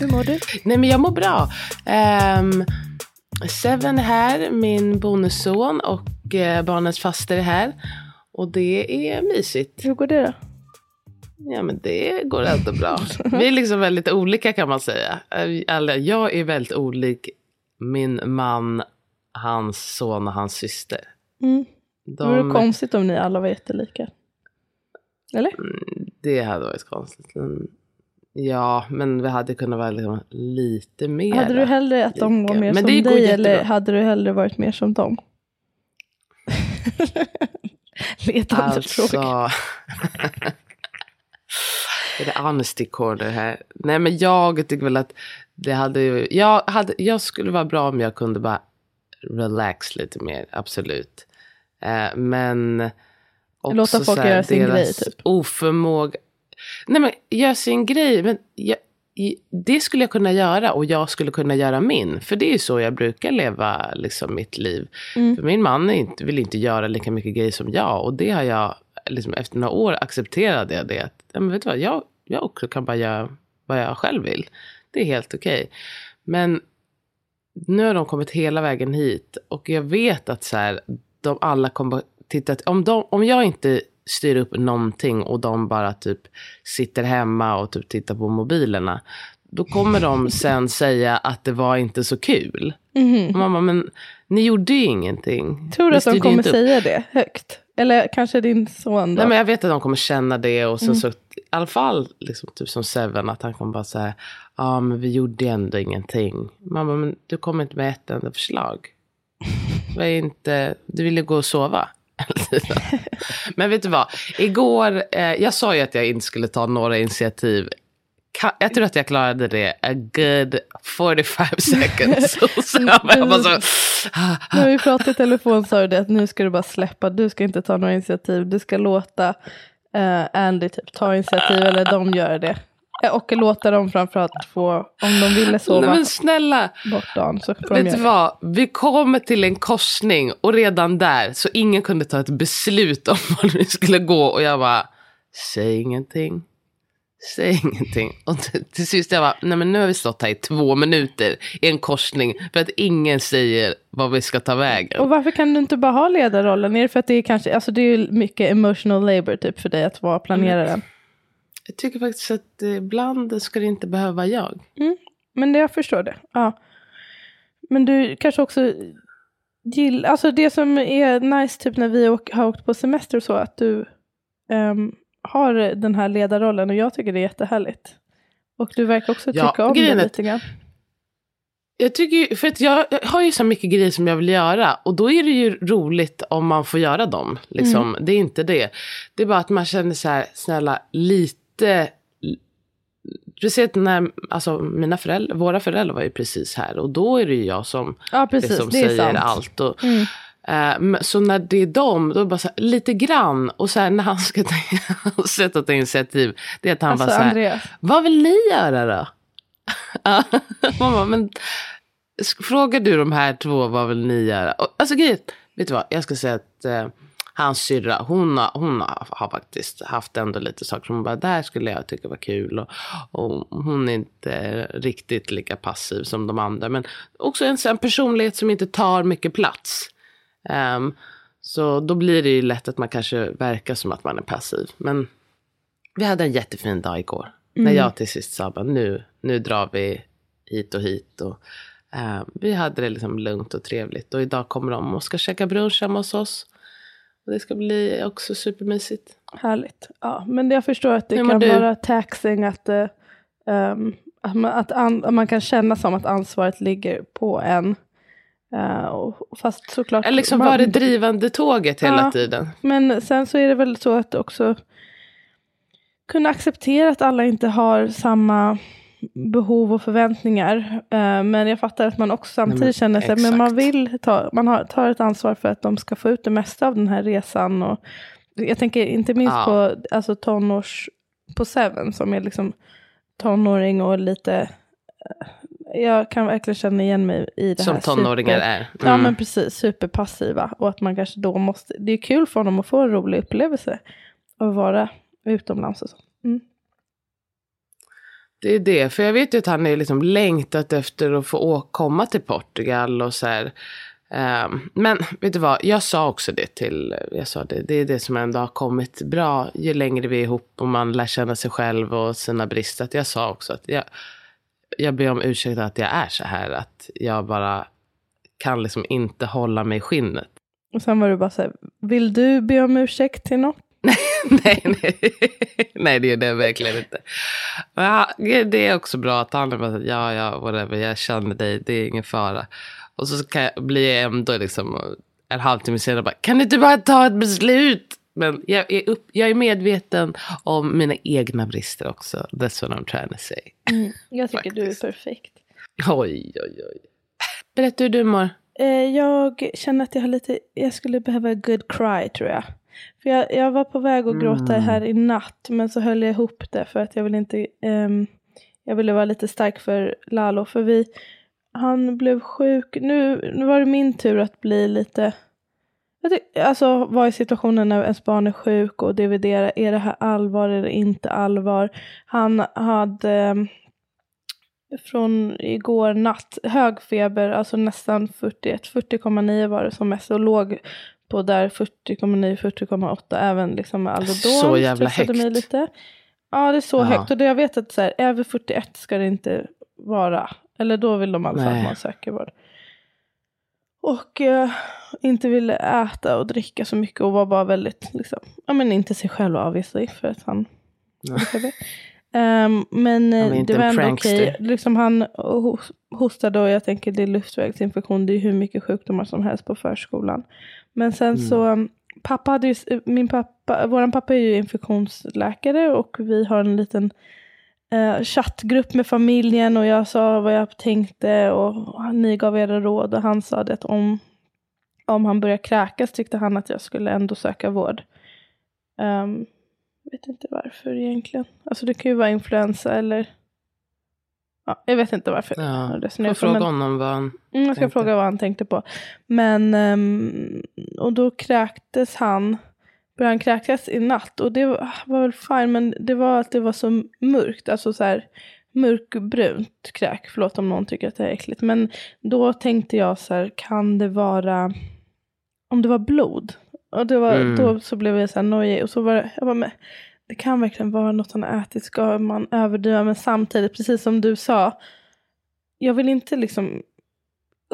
Hur mår du? Nej men jag mår bra. Um, Seven är här, min bonusson och uh, barnens faster är här. Och det är mysigt. Hur går det då? Ja men det går ändå bra. Vi är liksom väldigt olika kan man säga. Eller, jag är väldigt olik min man, hans son och hans syster. Mm. De, Det vore konstigt om ni alla var jättelika. Eller? det hade varit konstigt. Ja, men vi hade kunnat vara liksom lite mer. Hade du hellre att de var mer Men som dig jättebra. eller hade du hellre varit mer som dem? Ledande fråga. Alltså. är det honesty corner här? Nej men jag tycker väl att det hade ju, jag, hade, jag skulle vara bra om jag kunde bara relax lite mer, absolut. Eh, men också Låta folk så här, göra sin deras grej, typ. Oförmåga. Nej men göra sin grej, men jag, det skulle jag kunna göra och jag skulle kunna göra min. För det är ju så jag brukar leva liksom, mitt liv. Mm. För min man inte, vill inte göra lika mycket grejer som jag. Och det har jag, liksom, efter några år accepterade jag det. Att, ja, men vet du vad, jag, jag också kan bara göra vad jag själv vill. Det är helt okej. Men nu har de kommit hela vägen hit. Och jag vet att så här, de alla kommer titta. Om, de, om jag inte styr upp någonting och de bara typ sitter hemma och typ tittar på mobilerna. Då kommer de sen säga att det var inte så kul. Mhm. Och Mamma, men ni gjorde ju ingenting. Tror du att de kommer säga det högt? Eller kanske din son då? Nej men jag vet att de kommer känna det och sen Mm. så i alla fall liksom, typ som Seven att han kommer bara säga ja men vi gjorde ändå ingenting. Mamma men du kommer inte med ett enda förslag. Var inte, du ville gå och sova. Men vet du vad, igår, eh, jag sa ju att jag inte skulle ta några initiativ. Ka- Jag tror att jag klarade det a good 45 seconds. Var jag bara så, När vi pratade i telefon sa du det att nu ska du bara släppa, du ska inte ta några initiativ, du ska låta eh, Andy typ ta initiativ eller de gör det. Och låta dem framförallt få, om de ville Nej, sova men snälla, bort dagen så får de Vet du det. vad? Vi kommer till en korsning och redan där så ingen kunde ta ett beslut om var vi skulle gå. Och jag bara, säg ingenting. Säg ingenting. Och till, sist jag bara, nej men nu har vi stått här i två minuter i en korsning för att ingen säger vad vi ska ta vägen. Och varför kan du inte bara ha ledarrollen? Är det för att det är kanske, alltså det är ju mycket emotional labor typ för dig att vara planeraren? Jag tycker faktiskt att eh, ibland ska det inte behöva vara jag. Men det, jag förstår det. Ja. Men du kanske också gillar, alltså det som är nice typ när vi åk, har åkt på semester och så, att du ehm, har den här ledarrollen och jag tycker det är jättehärligt. Och du verkar också Ja, tycka om det lite grann. Jag tycker ju, för att jag har ju så mycket grejer som jag vill göra. Och då är det ju roligt om man får göra dem. Liksom. Det är inte det. Det är bara att man känner så här, snälla, lite... Du ser när, alltså mina föräldrar, våra föräldrar var ju precis här. Och då är det ju jag som, Ja, precis. liksom det säger sant. allt. Och, Mm. men- så när det är dem, då är det bara så här, lite grann. Och så här, när han ska ta, sätta ta initiativ. Det är att han Alltså bara så här, Andreas. vad vill ni göra då? Mamma, men frågar du de här två, vad vill ni göra? Och, alltså grejen, vet du vad, jag ska säga att eh, hans syrra, hon, har, hon har, faktiskt haft ändå lite saker som hon bara, där skulle jag tycka var kul. Och, och hon är inte riktigt lika passiv som de andra. Men också en sån personlighet som inte tar mycket plats. Ehm, Så då blir det ju lätt att man kanske verkar som att man är passiv. Men vi hade en jättefin dag igår. När Mm. jag till sist sa nu, nu drar vi hit och hit. Och, eh, vi hade det liksom lugnt och trevligt. Och idag kommer de och ska käka brunch hemma hos oss. Och det ska bli också supermysigt. Härligt. Ja, men jag förstår att det Hur kan du? vara taxing att, ehm, att, man, att, an, man kan känna som att ansvaret ligger på en. Eh, och, fast såklart. Eller liksom man- var det drivande tåget hela Ja. tiden. Men sen så är det väl så att också kunna acceptera att alla inte har samma behov och förväntningar. Eh, men jag fattar att man också samtidigt men känner sig, men man vill ta, man har, tar ett ansvar för att de ska få ut det mesta av den här resan. Och jag tänker inte minst Ja. på alltså, tonårs, på Seven som är liksom tonåring och lite, eh, jag kan verkligen känna igen mig i det Som här. tonåringar super- är. Ja Mm. men precis, superpassiva. Och att man kanske då måste, det är kul för honom att få en rolig upplevelse. av att vara utomlands och så. Mm. Det är det, för jag vet ju att han är liksom längtat efter att få komma till Portugal och så här. Um, men vet du vad, jag sa också det till, jag sa det, det är det som ändå har kommit bra ju längre vi är ihop och man lär känna sig själv och sina brister. Att jag sa också att jag, jag ber om ursäkt att jag är så här, att jag bara kan liksom inte hålla mig i skinnet. Och sen var du bara så här, vill du be om ursäkt till något? nej, nej. nej, det är det verkligen inte. Men ja, det är också bra att han är bara ja, ja, whatever, jag känner dig, det är ingen fara. Och så kan jag, blir jag ändå liksom en halvtimme senare bara, kan du inte bara ta ett beslut? Men jag är, upp, jag är medveten om mina egna brister också. That's what I'm trying to say. Jag tycker du är perfekt. Oj, oj, oj. Berätta hur du mår. Eh, jag känner att jag har lite, jag skulle behöva a good cry tror jag. För jag, jag var på väg att gråta Mm. här i natt men så höll jag ihop det för att jag ville inte, ehm, jag ville vara lite stark för Lalo. För vi, han blev sjuk, nu, nu var det min tur att bli lite, alltså vara i situationen när ens barn är sjuk och dividera, är det här allvar eller inte allvar? Han hade ehm, från igår natt, hög feber, alltså nästan 41, 40,9 var det som mest och låg på där 40,9, 40,8 även liksom med Alvedon. Så jävla stressade mig högt. lite. Ja det är så Ja. högt och det jag vet att så här, över 41 ska det inte vara. Eller då vill de alltså Nej. att man söker vård. Och eh, inte ville äta och dricka så mycket och var bara väldigt, liksom, ja men inte sig själv obviously för att han. Um, men eh, det var ändå okej. Liksom han hos- hostade och jag tänker det är luftvägsinfektion. Det är hur mycket sjukdomar som helst på förskolan. Men sen Mm. så, pappa hade ju, min pappa, våran pappa är ju infektionsläkare och vi har en liten eh, chattgrupp med familjen och jag sa vad jag tänkte och ni gav era råd och han sa det att om, om han börjar kräkas tyckte han att jag skulle ändå söka vård. Um, vet inte varför egentligen. Alltså det kan ju vara influensa eller Ja, jag vet inte varför. Ja, jag fråga men- honom vad han... Mm, jag ska tänkte. fråga vad han tänkte på. Men, ehm, och då kräktes han, började han kräkas i natt och det var, var väl fine men det var att det var så mörkt, alltså så här mörkbrunt kräk, förlåt om någon tycker att det är äckligt. Men då tänkte jag så här, kan det vara, om det var blod? Och det var, Mm. då så blev jag så här nojig och så var det, jag bara, det kan verkligen vara något han har ätit, ska man överdriva? Men samtidigt, precis som du sa, jag vill inte liksom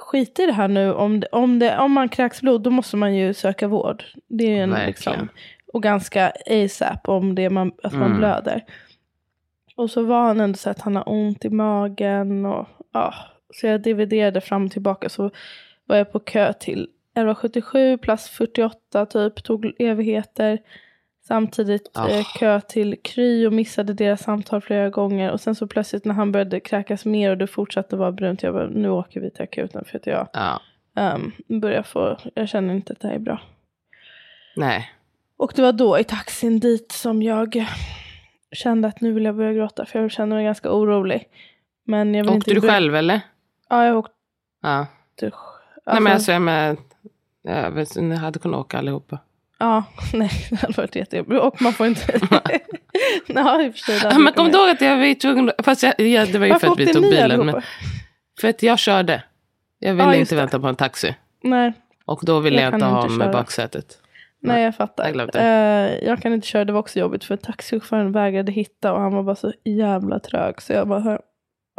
skita i det här nu. Om, det, om, det, om man kräks blod då måste man ju söka vård. Det är en, liksom, och ganska ASAP om det man, att man Mm. blöder. Och så var han ändå så att han har ont i magen. Och, ja, så jag dividerade fram och tillbaka. Så var jag på kö till 1177 plats 48 typ. Tog evigheter. Samtidigt Ah. eh, kö till Kry och missade deras samtal flera gånger. Och sen så plötsligt när han började kräkas mer och det fortsatte vara brunt. Jag bara, nu åker vi till akuten för att jag Ja, um, börjar få, jag känner inte att det här är bra. nej. Och det var då i taxin dit som jag kände att nu vill jag börja gråta för jag kände mig ganska orolig. Men jag vill Åkte inte du själv eller? Ja, jag åkte. Ja. Alltså, Nej men alltså jag med, jag vet, ni hade kunnat åka allihopa. Ja, nej, det hade varit jättejobbigt. Och man får inte... ja, i och för sig. Ja, men kom ihåg att jag var tvungen, fast jag, ja, det var ju Varför för att vi tog bilen. Men, för att jag körde. Jag ville just inte det. vänta på en taxi. Nej, Och då ville Jag jag, inte ha inte köra. baksätet. Nej, jag fattar. jag. Eh, jag kan inte köra, det var också jobbigt för taxichauffören vägrade hitta och han var bara så jävla trög. Så jag bara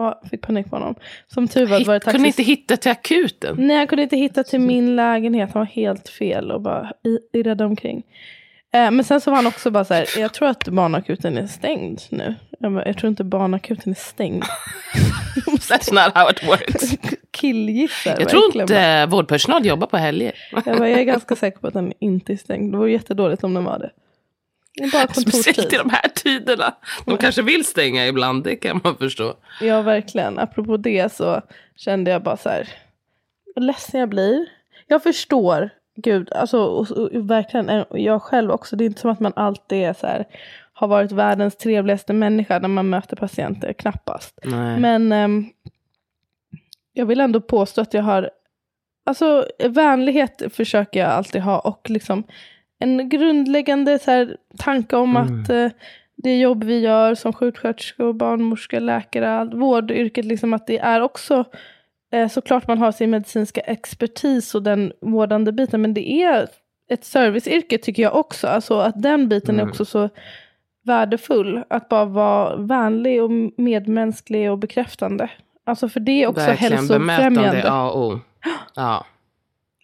ja, fick panik på honom. Som tur var var det taxi... kunde inte hitta till akuten. Nej, han kunde inte hitta till min lägenhet. Han var helt fel och bara irrade omkring. Eh, men sen så var han också bara så här, jag tror att barnakuten är stängd nu. Jag, bara, jag tror inte barnakuten är stängd. That's not how it works. Killgissar Jag tror inte vårdpersonal jobbar på helger. Jag, bara, jag är ganska säker på att den inte är stängd. Det vore jättedåligt om den var det. Det är bara Speciellt i de här tiderna. De kanske vill stänga ibland, det kan man förstå. Ja, verkligen. Apropå det så kände jag bara så här. Vad ledsen jag blir. Jag förstår. Gud, alltså och, och, verkligen. eh, Jag själv också. Det är inte som att man alltid är så här. Har varit världens trevligaste människa när man möter patienter. Knappast. Nej. Men ehm, jag vill ändå påstå att jag har, alltså vänlighet försöker jag alltid ha och liksom en grundläggande så här, tanke om Mm. att eh, det jobb vi gör som sjuksköterskor, barnmorska, läkare, allt, vårdyrket, liksom att det är också eh, såklart man har sin medicinska expertis och den vårdande biten, men det är ett serviceyrke tycker jag också. Alltså att den biten är Mm. också så värdefull. Att bara vara vänlig och medmänsklig och bekräftande. Alltså för det är också Verkligen bemötande hälsofrämjande. A och O. Ja.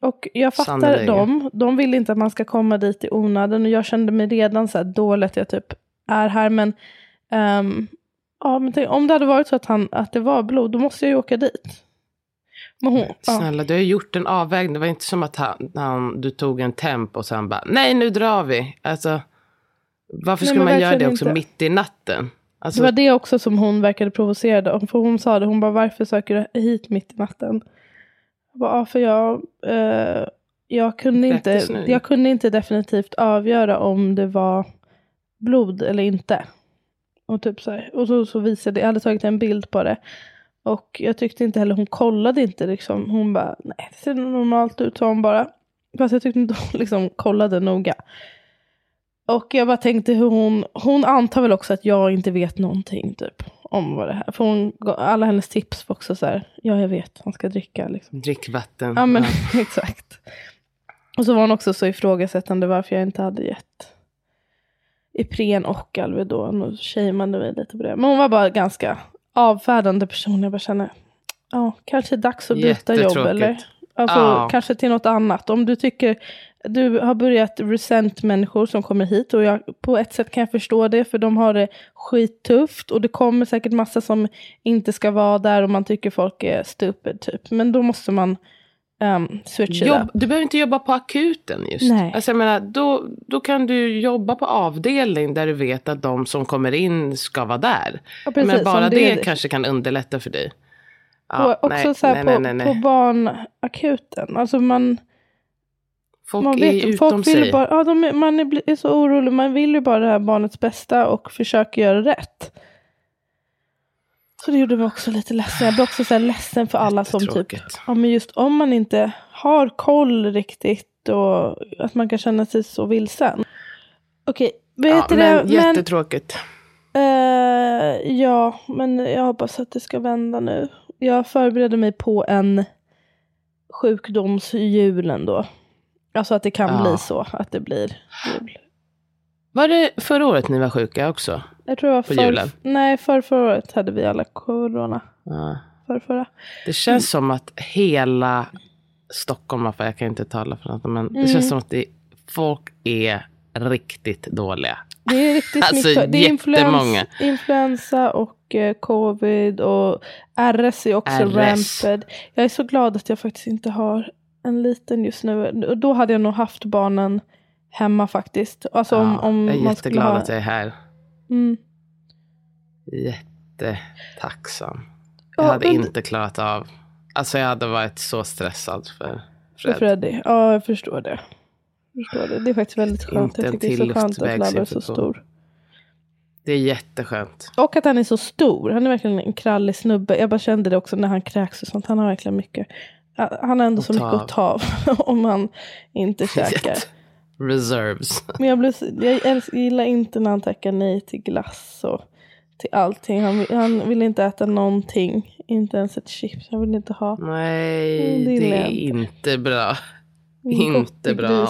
Och jag fattar Sannerligen. dem. De vill inte att man ska komma dit i onödan. Och jag kände mig redan så här dålig att jag typ är här. Men, ehm, ja, men tänk, om det hade varit så att, han, att det var blod, då måste jag ju åka dit. Men hon, ja. Snälla, du har gjort en avvägning. Det var inte som att han, han, du tog en temp och sen bara, nej nu drar vi. Alltså, varför Nej, skulle man göra det också inte. mitt i natten? Alltså, Det var det också som hon verkade provocerad av. För hon sa det, hon bara varför söker du hit mitt i natten? Jag bara, för jag, eh, jag, kunde inte, jag kunde inte definitivt avgöra om det var blod eller inte. Och, typ så, här. och så, så visade jag hade tagit en bild på det. Och jag tyckte inte heller, hon kollade inte liksom. Hon bara, nej det ser normalt ut, sa hon bara. Fast jag tyckte inte hon liksom kollade noga. Och jag bara tänkte hur hon, hon antar väl också att jag inte vet någonting typ om vad det här. För hon, alla hennes tips var också så här, ja jag vet, han ska dricka liksom. drick vatten. Ja men exakt. Och så var hon också så ifrågasättande varför jag inte hade gett Ipren och Alvedon och shameade mig lite på det. Men hon var bara ganska avfärdande person. Jag bara känner, ja kanske är dags att byta jobb eller? Alltså Ja. kanske till något annat. Om du tycker, du har börjat resent människor som kommer hit och jag, på ett sätt kan jag förstå det för de har det skittufft och det kommer säkert massa som inte ska vara där och man tycker folk är stupid typ. Men då måste man um, switcha Jobb, du behöver inte jobba på akuten just. Nej. Alltså jag menar, då, då kan du jobba på avdelning där du vet att de som kommer in ska vara där. Ja, precis, Men bara det, är- kanske kan underlätta för dig. och också så här på, på barnakuten. Alltså man, Folk man är vet, utom folk vill sig. bara, ja, de är, man är, är så orolig, man vill ju bara det här barnets bästa och försöker göra rätt. Så det gjorde mig också lite ledsen. Jag blev också så här ledsen för alla som typ, ja men just om man inte har koll riktigt och att man kan känna sig så vilsen. Okej, vad Ja, heter men det? Men, jättetråkigt. Eh, ja, men jag hoppas att det ska vända nu. Jag förbereder mig på en sjukdomsjul ändå. Alltså att det kan Ja. bli så, att det blir jul. Var det förra året ni var sjuka också? Jag tror det var På för, julen? Nej, för förra året hade vi alla corona. Ja. För förra. Det känns som att hela Stockholm, för jag kan inte tala för något, men det Mm. känns som att det, folk är riktigt dåliga. Det är riktigt Alltså, mycket. Det är influensa, influensa och eh, covid och RS är också RS. ramped. Jag är så glad att jag faktiskt inte har en liten just nu. Då hade jag nog haft barnen hemma faktiskt. Alltså om, Ja, om jag är man jätteglad ha... att jag är här. Mm. Jättetacksam. Ja, Jag hade men- inte klarat av. Alltså jag hade varit så stressad för För Fred. Freddy. Ja, jag förstår det. Jag förstår det. Det är faktiskt väldigt skönt. Inte Jag tycker det är så skönt att Lalla är så stor. Det är jätteskönt. Och att han är så stor. Han är verkligen en krallig snubbe. Jag bara kände det också när han kräks och sånt. Han har verkligen mycket. Han har ändå så mycket att ta av om han inte käkar. Reserves. Men jag, så- jag älsk- gillar inte när han tackar nej till glass och till allting. Han, han vill inte äta någonting. Inte ens ett chips. Han vill inte ha. Nej, det är inte bra. Inte bra.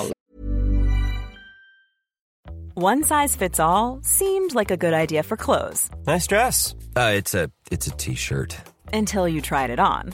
One size fits all seemed like a good idea for clothes Nice dress. Uh, it's a it's a t-shirt. until you tried it on.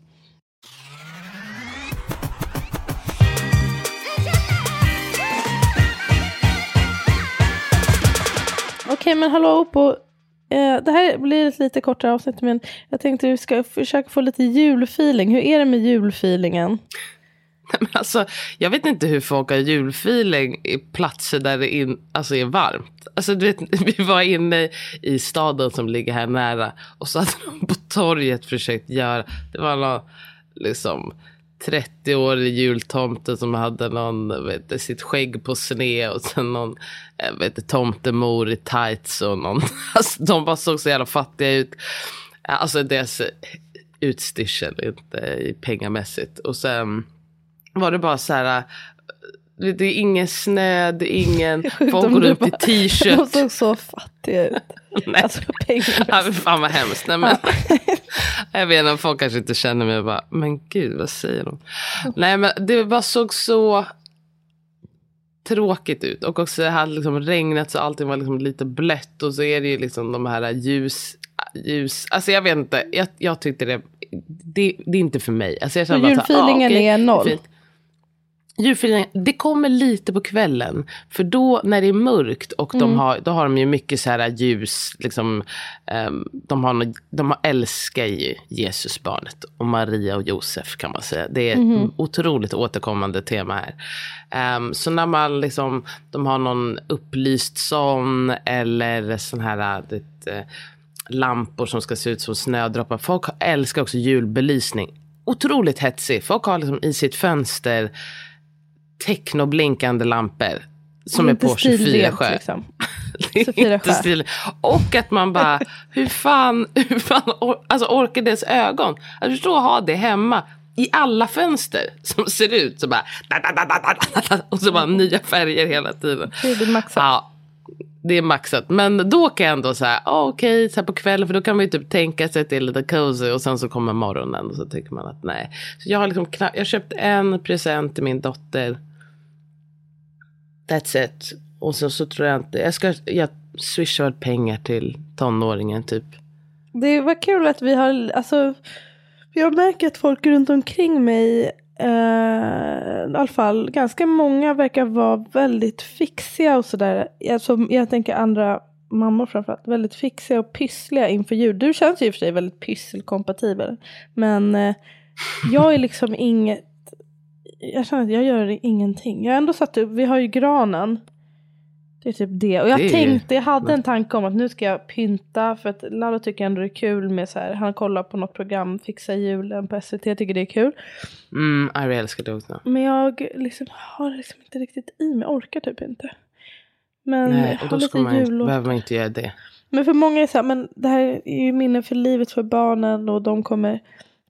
Okej, men hallå på. Eh, det här blir ett lite kortare avsnitt, men jag tänkte vi ska försöka få lite julfeeling. Hur är det med julfeelingen? Alltså, jag vet inte hur folk har julfeeling i platser där det in, alltså är varmt. Alltså, du vet, vi var inne i staden som ligger här nära och så hade de på torget försökt göra, det var någon liksom 30-årig jultomte som hade någon, vet, sitt skägg på sned och sen någon jag vet, tomtemor i tights och någon, alltså, de bara såg så jävla fattiga ut. Alltså deras utstyrsel, inte pengamässigt. Och sen var det bara så här, äh, det är ingen snö, det är ingen, folk De går runt i De t-shirt. såg så fattiga ut. Nej. Alltså pengar. Ja, fan vad hemskt. Nej, men, jag vet inte, folk kanske inte känner mig och bara, men gud vad säger de? Nej men det bara såg så tråkigt ut. Och också det hade liksom regnat så allting var liksom lite blött. Och så är det ju liksom de här ljus, ljus. Alltså jag vet inte, jag, jag tyckte det, det, det är inte för mig. Alltså jag Så känner bara så här, ah, okej, är noll? fint. Julfeelingen, det kommer lite på kvällen. För då när det är mörkt och Mm. de har, då har de ju mycket så här ljus. Liksom, ehm, de, har, de har älskar ju Jesusbarnet och Maria och Josef kan man säga. Det är Mhm. ett otroligt återkommande tema här. Ehm, så när man liksom, de har någon upplyst sån eller sån här det, eh, lampor som ska se ut som snödroppar. Folk älskar också julbelysning. Otroligt hetsig. Folk har liksom i sitt fönster technoblinkande lampor. Som är på 24 stilrent, sjö. liksom. Det är 24 inte stil. Och att man bara, hur fan, hur fan or, alltså orkar deras ögon? Att förstå att ha det hemma i alla fönster som ser ut så bara, och så bara nya färger hela tiden. Det är maxat. Ja, det är maxat. Men då kan jag ändå säga, ah, okej, så här på kvällen, för då kan man ju typ tänka sig att det är lite cozy och sen så kommer morgonen och så tycker man att nej. Så jag har liksom knappt, jag har köpt en present till min dotter. That's it. Och så, så tror jag inte, jag ska, jag swishar pengar till tonåringen typ. Det var kul att vi har, alltså, jag märker att folk runt omkring mig, eh, i alla fall ganska många verkar vara väldigt fixiga och sådär. Alltså, jag tänker andra mammor framförallt, väldigt fixiga och pyssliga inför jul. Du känns ju i och för sig väldigt pysselkompatibel. Men eh, jag är liksom inget, jag känner att jag gör ingenting. Jag har ändå satt upp, vi har ju granen. Det är typ det. Och jag Det tänkte, jag hade en tanke om att nu ska jag pynta. För att Lalo tycker ändå det är kul med så här, han kollar på något program, Fixa julen på SVT, tycker det är kul. Mm, Ari älskar det också. Men jag liksom har liksom inte riktigt i mig, orkar typ inte. Men Nej, jag och då ska man, jul och... behöver man inte göra det. Men för många är så här, men det här är ju minnen för livet för barnen och de kommer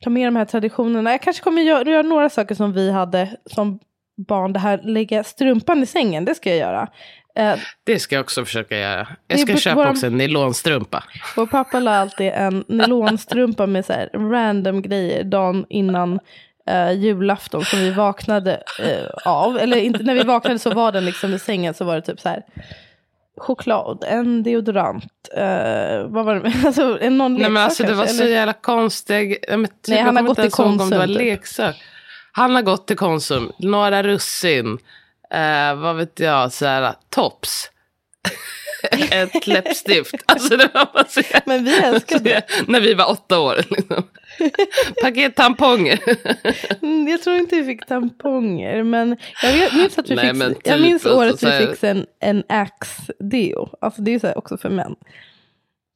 ta med de här traditionerna. Jag kanske kommer göra, göra några saker som vi hade som barn. Det här lägga strumpan i sängen, det ska jag göra. Eh, Det ska jag också försöka göra. Jag ska köpa våran- också en nylonstrumpa. vår pappa la alltid en nylonstrumpa med så här random grejer dagen innan eh, julafton som vi vaknade eh, av. Eller inte, när vi vaknade så var den liksom i sängen så var det typ så här choklad, en deodorant, eh, vad var det? Alltså, någon Nej leksak men alltså det var kanske, så eller- jävla konstig. Nej, men typ, Nej, han har gått till ens ihåg om det var Konsum, typ. leksak. Han har gått till Konsum, några russin, eh, vad vet jag, så här, tops. ett läppstift. Alltså det var bara så Men vi älskade det. När vi var åtta år. Liksom. Paket tamponger. Mm, Jag tror inte vi fick tamponger, men jag minns att vi Nej, fick, men jag typ, minns alltså, året så vi fick en, en Axe-deo. Alltså det är ju så här också för män.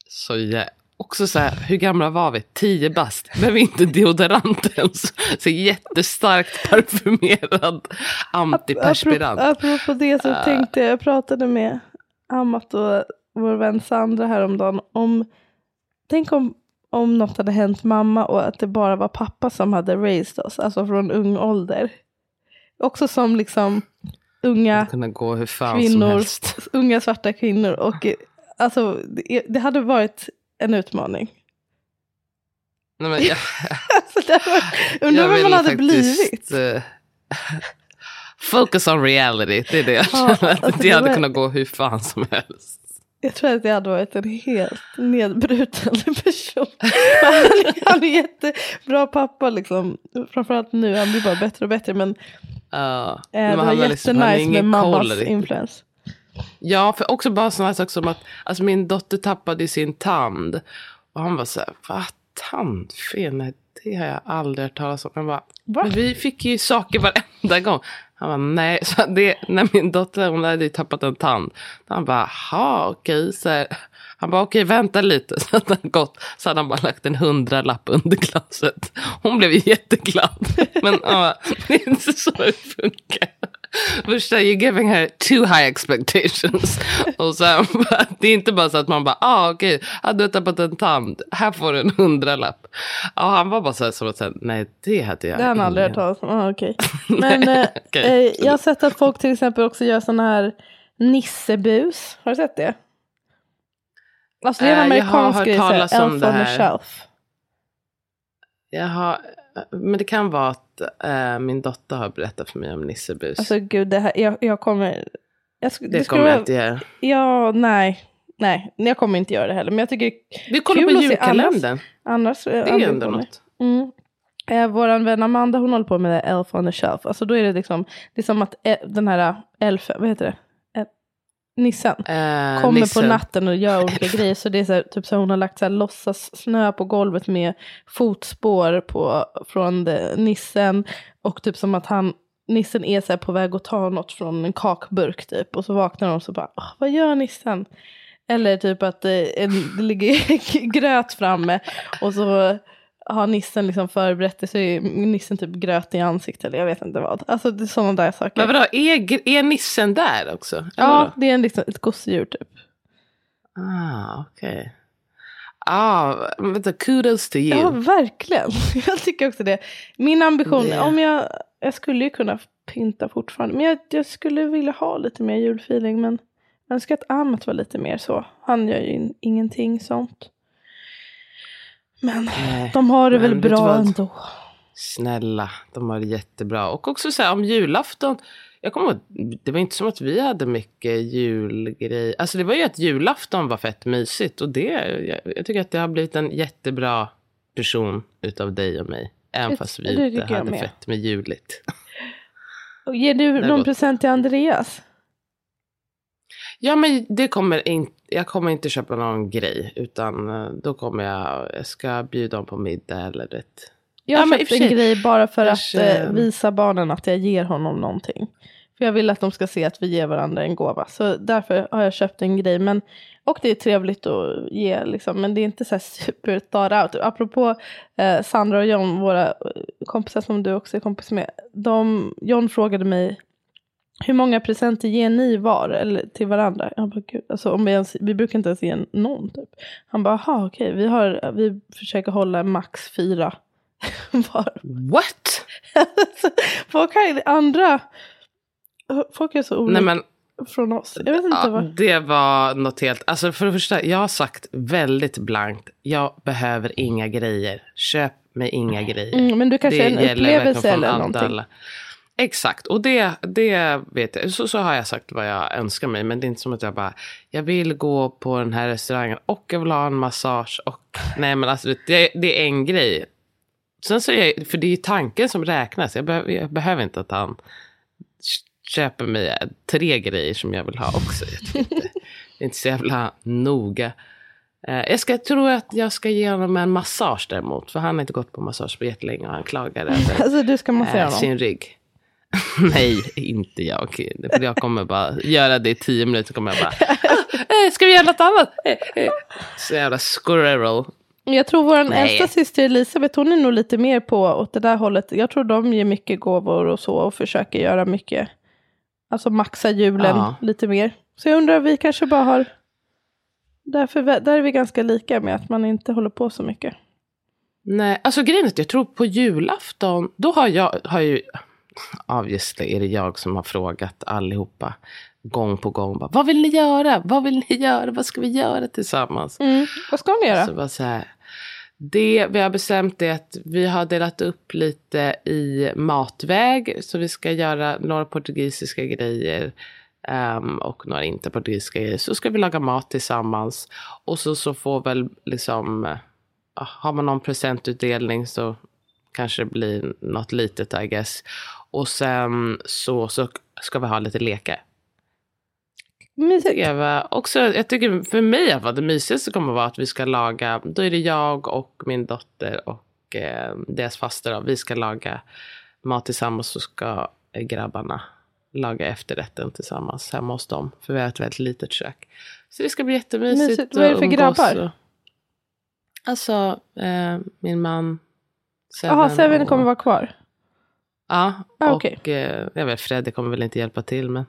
Så jä- Också så här, hur gamla var vi? Tio bast. Behöver inte deodorant ens. Så jättestarkt parfymerad antiperspirant. Apropå, apropå det så Ah. tänkte jag, jag pratade med Amat och vår vän Sandra häromdagen om, tänk om, om något hade hänt mamma och att det bara var pappa som hade raised oss, alltså från ung ålder. Också som liksom unga kvinnor, unga svarta kvinnor och alltså det, det hade varit en utmaning. Nej, men jag, Alltså, det hade varit, undrar vad man hade faktiskt, blivit. eh, focus on reality, det är det jag Ja, känner. att alltså, det hade var- kunnat gå hur fan som helst. Jag tror att det hade varit en helt nedbruten person. han, är, han är jättebra pappa liksom. Framförallt nu, han blir bara bättre och bättre. Men Ja, eh, men det var liksom- jättenice med ingen koll mammas influens. Ja, för också bara sådana saker som att alltså min dotter tappade sin tand. Och han var så här, va? Tandfel? Nej, det har jag aldrig hört talas om. Jag bara, Va? men vi fick ju saker varenda gång. Han bara, nej. Så det, när min dotter, hon hade ju tappat en tand. Han bara, ha okej. Så han bara, okej vänta lite. Så hade han gått, så hade han bara lagt en hundralapp under glaset. Hon blev ju jätteglad. Men ja, det är inte så det funkar. Första, you're giving her too high expectations. Och sen, det är inte bara så att man bara, ah okej, ah, du har tappat en tand, här får du en hundralapp. Ja, han var bara så här som att nej det hade jag Det har han aldrig hört talas om. Ah, okej. Men eh, Okej. eh, jag har sett att folk till exempel också gör sådana här nissebus. Har du sett det? Alltså det är en Eh, jag har amerikansk grej, Elf on the shelf. Jaha, men det kan vara att eh, min dotter har berättat för mig om Nissebus. Alltså gud, det här, jag, jag kommer... Jag, det skulle kommer jag inte göra. Ja, nej. Nej, jag kommer inte göra det heller. Men jag tycker Vi kollar på julkalendern. annars... Det är ju ändå något. Mm. Eh, Vår vän Amanda hon håller på med det Elf on the shelf. Alltså då är det liksom, det är som att eh, den här elfen, vad heter det? Nissen. Eh, Kommer Nissen. på natten och gör olika grejer. Så det är så här, typ så här, hon har lagt så här låtsas snö på golvet med fotspår på, från det, nissen. Och typ som att han, nissen är så på väg att ta något från en kakburk typ. Och så vaknar hon och så bara, "Åh, vad gör nissen? Eller typ att eh, en, det ligger gröt framme och så har nissen liksom förberett det så är nissen typ gröt i ansiktet eller jag vet inte vad. Alltså det är sådana där saker. Men vadå, är, är Nissen där också? Ja, det är en, liksom, ett gosedjur typ. Ah, okej. Ah, men vänta, kudos to you. Ja, verkligen. Jag tycker också det. Min ambition, Det- om jag, jag skulle ju kunna pynta fortfarande. Men jag, jag skulle vilja ha lite mer julfeeling. Men jag önskar att Amet var lite mer så. Han gör ju in, ingenting sånt. Men Nej, de har det väl bra ändå. Snälla, de har det jättebra. Och också så här om julafton. Jag kommer ihåg, det var inte som att vi hade mycket julgrej. Alltså det var ju att julafton var fett mysigt. Och det, jag, jag tycker att det har blivit en jättebra person utav dig och mig. Även Det- fast vi inte hade med. fett med juligt. Och ger du någon gott. present till Andreas? Ja men det kommer inte, jag kommer inte köpa någon grej. Utan eh, då kommer jag, jag ska bjuda dem på middag eller det. Jag Ja, har och köpt en grej bara för att eh, visa barnen att jag ger honom någonting. För jag vill att de ska se att vi ger varandra en gåva. Så därför har jag köpt en grej. Men, och det är trevligt att ge, liksom, men det är inte så här super thought out. Apropå eh, Sandra och John, våra eh, kompisar som du också är kompis med. De, John frågade mig, hur många presenter ger ni var eller till varandra? Jag bara, Gud, alltså, om vi, ens, vi brukar inte ens ge någon. Typ. Han bara, aha okej, vi, har, vi försöker hålla max fyra var. What? folk har andra, folk är så olika Nej men från oss. Jag vet inte Ja, vad. det var något helt... Alltså för det första, jag har sagt väldigt blankt. Jag behöver inga grejer. Köp mig inga grejer. Mm, men du kanske Det en gäller upplevelse eller någonting. alla. Exakt, och det, det vet jag. Så, så har jag sagt vad jag önskar mig. Men det är inte som att jag bara, jag vill gå på den här restaurangen och jag vill ha en massage. Och, nej men alltså det, det är en grej. Sen så är jag, för det är ju tanken som räknas. Jag, behöver- jag behöver inte att han köper mig tre grejer som jag vill ha också. Jag inte. Det är inte så jävla noga. Eh, jag ska, tror att jag ska ge honom en massage däremot. För han har inte gått på massage på jättelänge och han klagar över Alltså du ska massera eh, sin rygg. Nej, inte jag. Jag kommer bara göra det i tio minuter. kommer jag bara, ah, eh, ska vi göra något annat? Eh, eh. Så jävla squirrel. Jag tror vår äldsta syster Elisabeth, hon är nog lite mer på åt det där hållet. Jag tror de ger mycket gåvor och så och försöker göra mycket. Alltså maxa julen Ja. lite mer. Så jag undrar, vi kanske bara har... Därför, där är vi ganska lika med att man inte håller på så mycket. Nej, alltså grejen är att jag tror på julafton, då har jag, har ju, obviously är det jag som har frågat allihopa gång på gång. Bara, vad vill ni göra? Vad vill ni göra? Vad ska vi göra tillsammans? Mm. Vad ska ni göra? Så bara så här, det vi har bestämt är att vi har delat upp lite i matväg. Så vi ska göra några portugisiska grejer ehm, och några inte portugisiska grejer. Så ska vi laga mat tillsammans. Och så, så får väl liksom, har man någon presentutdelning så kanske det blir något litet I guess. Och sen så, så ska vi ha lite lekar. Mysigt. tycker jag var också, jag tycker för mig fall det mysigaste kommer att vara att vi ska laga, då är det jag och min dotter och eh, deras faster då, vi ska laga mat tillsammans så ska grabbarna laga efterrätten tillsammans hemma hos dem. För vi har ett väldigt litet kök. Så det ska bli jättemysigt. Mysigt. Vad är det att för grabbar? och- Alltså, eh, min man Jaha, Seven och- kommer vara kvar? Ja, Ah, och eh, jag vet, Freddy kommer väl inte hjälpa till men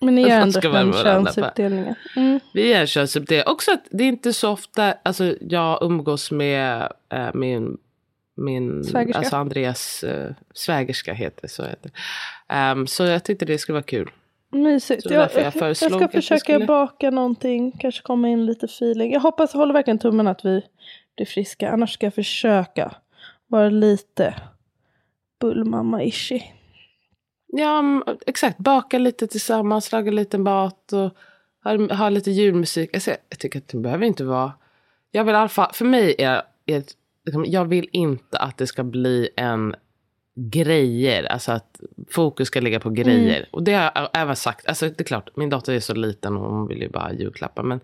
Men ni gör ändå könsuppdelningen. Mm. Vi är könsuppdelade. Också att det är inte så ofta, alltså jag umgås med eh, min, min Svägerska. alltså Andreas eh, svägerska heter så heter. Ehm, så jag tyckte det skulle vara kul. Mysigt. Jag, jag jag, ska försöka skulle- baka någonting, kanske komma in lite feeling. Jag hoppas, jag håller verkligen tummen att vi blir friska. Annars ska jag försöka vara lite bullmamma-ishi. Ja, mm, exakt. Baka lite tillsammans, laga lite mat och ha, ha lite julmusik. Alltså, jag, tycker att det behöver inte vara... Jag vill i alla fall, för mig är, är liksom, jag vill inte att det ska bli en grejer, alltså att fokus ska ligga på grejer. Och det har jag även sagt, alltså det är klart, min dotter är så liten och hon vill ju bara ha julklappar. Men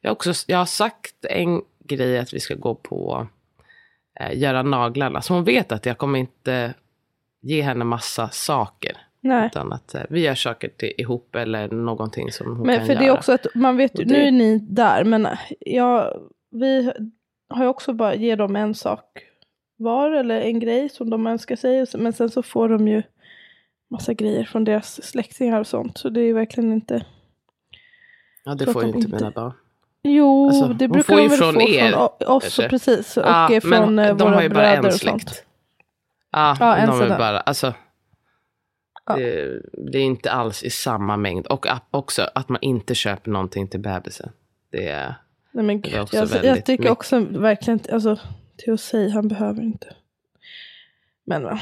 jag också, jag har sagt en grej att vi ska gå på eh, göra naglarna. Så hon vet att jag kommer inte ge henne massa saker. Nej. Utan att eh, vi gör saker till, ihop eller någonting som hon Men kan för göra. det är också att man vet det- nu är ni där, men jag, vi har ju också bara ge dem en sak var eller en grej som de önskar sig. Men sen så får de ju massa grejer från deras släktingar och sånt. Så det är verkligen inte. Ja, det får att ju de inte mina barn. Jo, Alltså, det brukar de väl från få er, från oss kanske. precis. Och Ja, eh, från men eh, de våra har ju bara en och sånt. släkt. Ja, Ja, en de sådan. bara, alltså. Ja. Det, det är inte alls i samma mängd. Och också att man inte köper någonting till bebisen. Det är... Nej men Det är också jag, jag väldigt tycker mycket. också verkligen, alltså till att säga, han behöver inte. Men va.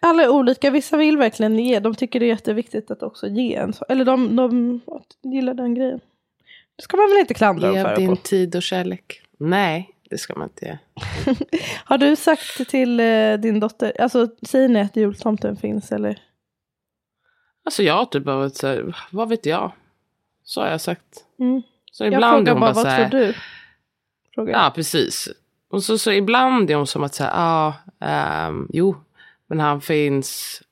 alla är olika, vissa vill verkligen ge, de tycker det är jätteviktigt att också ge en så. Eller de, de gillar den grejen. Det ska man väl inte klandra dem Ge för. din På. tid och kärlek. Nej, det ska man inte. Har du sagt till eh, din dotter, alltså säger ni att jultomten finns eller? Alltså jag har typ bara varit så här, vad vet jag? Så har jag sagt. Mm. Så Jag ibland är frågar bara, bara vad här, tror du? Frågar. jag. Ja, precis. Och så, så ibland är hon som att säga, ja, ehm, jo, men han finns.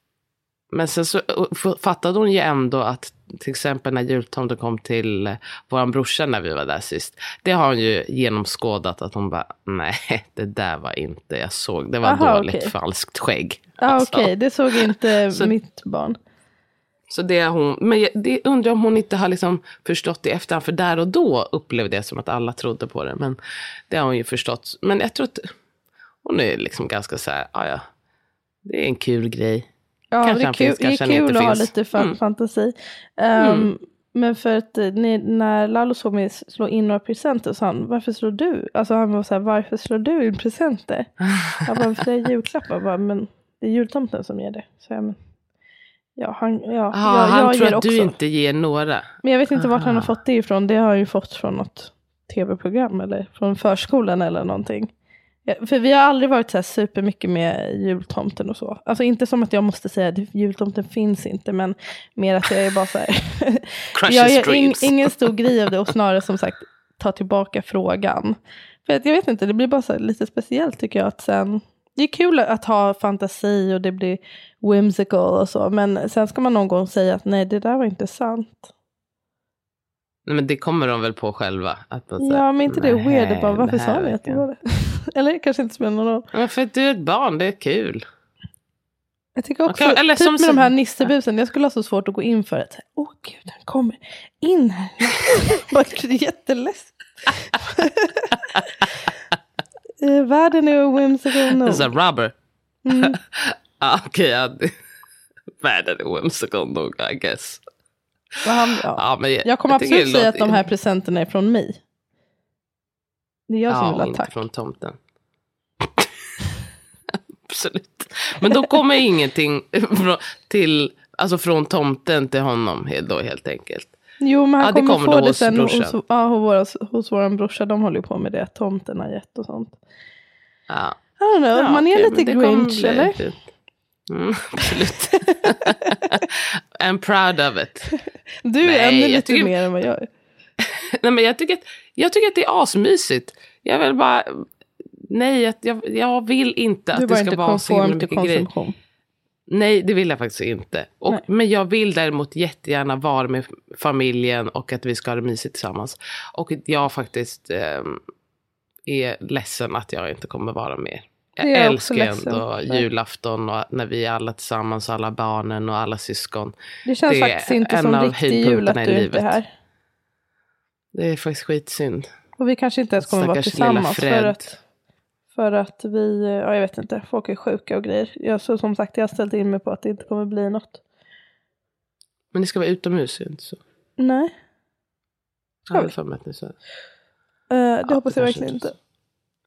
Men sen så f- fattade hon ju ändå att till exempel när jultomten kom till eh, våran brorsa när vi var där sist. Det har hon ju genomskådat att hon bara, nej, det där var inte jag såg. Det var Aha, dåligt okej. falskt skägg. ah, Alltså. Okej, det såg inte Så- mitt barn. Så det har hon, men jag- det undrar om hon inte har liksom förstått i efterhand. För där och då upplevde jag som att alla trodde på det. Men det har hon ju förstått. Men jag tror att hon är liksom ganska så här, "Ah, ja, det är en kul grej. Ja, Kanske det är han kul, finns, det är han kul att ha lite fa- Mm. fantasi. Ehm, Mm. Men för att eh, ni, när Lalo såg mig slå in några presenter sa han, varför slår du? Alltså han var så här, varför slår du in presenter? Jag bara, för det är julklappar. Jag bara, men det är jultomten som ger det. Så jag, men, ja, han, ja, Ah, jag, han jag tror ger att också. du inte ger några. Men jag vet inte vart han har Aha. fått det ifrån. Det har han ju fått från något tv-program eller från förskolan eller någonting. För vi har aldrig varit så här supermycket med jultomten och så. Alltså inte som att jag måste säga att jultomten finns inte, men mer att jag är bara så här. Jag gör in, ingen stor grej av det och snarare som sagt ta tillbaka frågan. För att jag vet inte, det blir bara lite speciellt tycker jag att sen det är kul att ha fantasi och det blir whimsical och så, men sen ska man någon gång säga att nej, det där var inte sant. Nej, men det kommer de väl på själva. Att säger, Ja, men inte det "Nej, weird, bara, varför sa ni att det var det? Eller kanske inte spelar någon roll. Men för att du är ett barn, det är kul. Jag tycker också, Okej, eller typ som med de här sen- nissebusen, jag skulle ha så svårt att gå in för det. Åh oh, gud, han kommer in här. Jätteläskigt. Eh, Världen är whimsical nog. Så här, rubber. Mm. Ja, Okej, det- världen är whimsical nog, I guess. Han, ja. Ja, men Jag kommer tycker absolut säga att de här presenterna är från mig. Det är jag som Ja, vill ha inte tack. från tomten. Absolut. Men då kommer ingenting från, till, alltså från tomten till honom då helt enkelt. Jo, men han Ja, det kommer, kommer få det hos sen hos, brorsan. ja, hos, våra, hos vår brorsa. De håller ju på med det, tomten har gett och sånt. Ja. I don't know, Ja, man är lite grinch, eller? Mm, absolut. I'm proud of it. Du är Nej, ännu lite tycker- mer än vad jag är. Nej, men jag, tycker att, jag tycker att det är asmysigt. Jag vill bara... Nej, jag, jag vill inte att det ska vara så himla mycket grejer. Nej, det vill jag faktiskt inte. Och, men jag vill däremot jättegärna vara med familjen och att vi ska ha det mysigt tillsammans. Och jag faktiskt ehm, är ledsen att jag inte kommer vara med. Jag jag älskar ändå julafton och när vi är alla tillsammans, alla barnen och alla syskon. Det känns Det faktiskt inte en som av riktig jul att du inte är livet. här. Det är faktiskt skitsynd. Och vi kanske inte ens kommer vara Stackars lilla tillsammans för att, för att vi, ja jag vet inte, folk är sjuka och grejer. Jag, så som sagt, jag har ställt in mig på att det inte kommer bli något. Men ni ska vara utomhus inte så. Nej, Jag har vi? för mig att ni sa. eh, det Ja, hoppas det jag verkligen inte.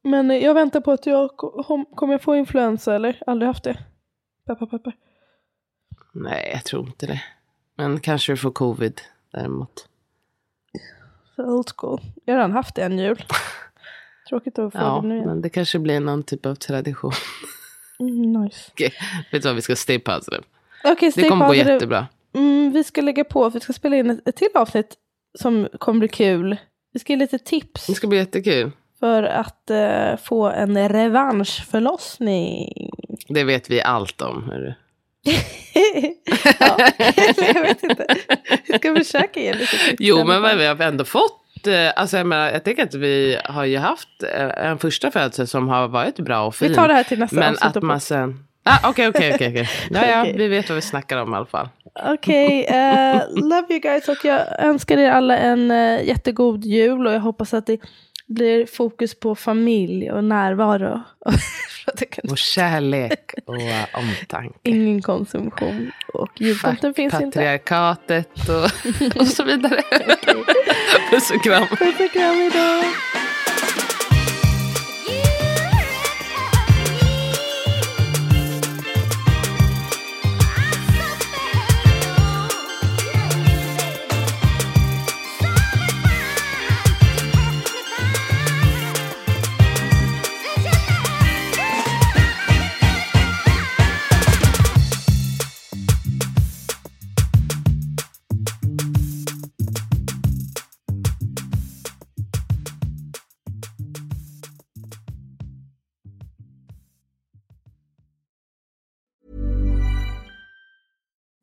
Men eh, jag väntar på att jag kom, kommer jag få influensa eller? Aldrig haft det. Peppar peppar. Nej, jag tror inte det. Men kanske du får covid däremot. Så old school. Jag har redan haft det en jul. Tråkigt att få Ja, det nu igen. men det kanske blir någon typ av tradition. Mm, nice. Okej, vet du vad, vi ska stay positive. Det stay kommer gå positive. jättebra. Mm, vi ska lägga på, vi ska spela in ett, ett till avsnitt som kommer bli kul. Vi ska ge lite tips Det ska bli jättekul. för att eh, få en revanschförlossning. Det vet vi allt om. Hörru. ja, jag vet inte. Vi ska försöka ge lite tips. Jo, men fall. vi har ändå fått... eh, Alltså, jag, menar, jag tänker att vi har ju haft eh, en första födsel som har varit bra och fin. Vi tar det här till nästa Men att man sen... Ah, Okej, okej, okej. Ja, vi vet vad vi snackar om i alla fall. Okej, eh, love you guys och jag önskar er alla en uh, jättegod jul och jag hoppas att det blir fokus på familj och närvaro. Och kärlek och omtanke. Ingen konsumtion och jultomten finns inte. Patriarkatet och, och så vidare. Puss och kram. Puss och kram idag.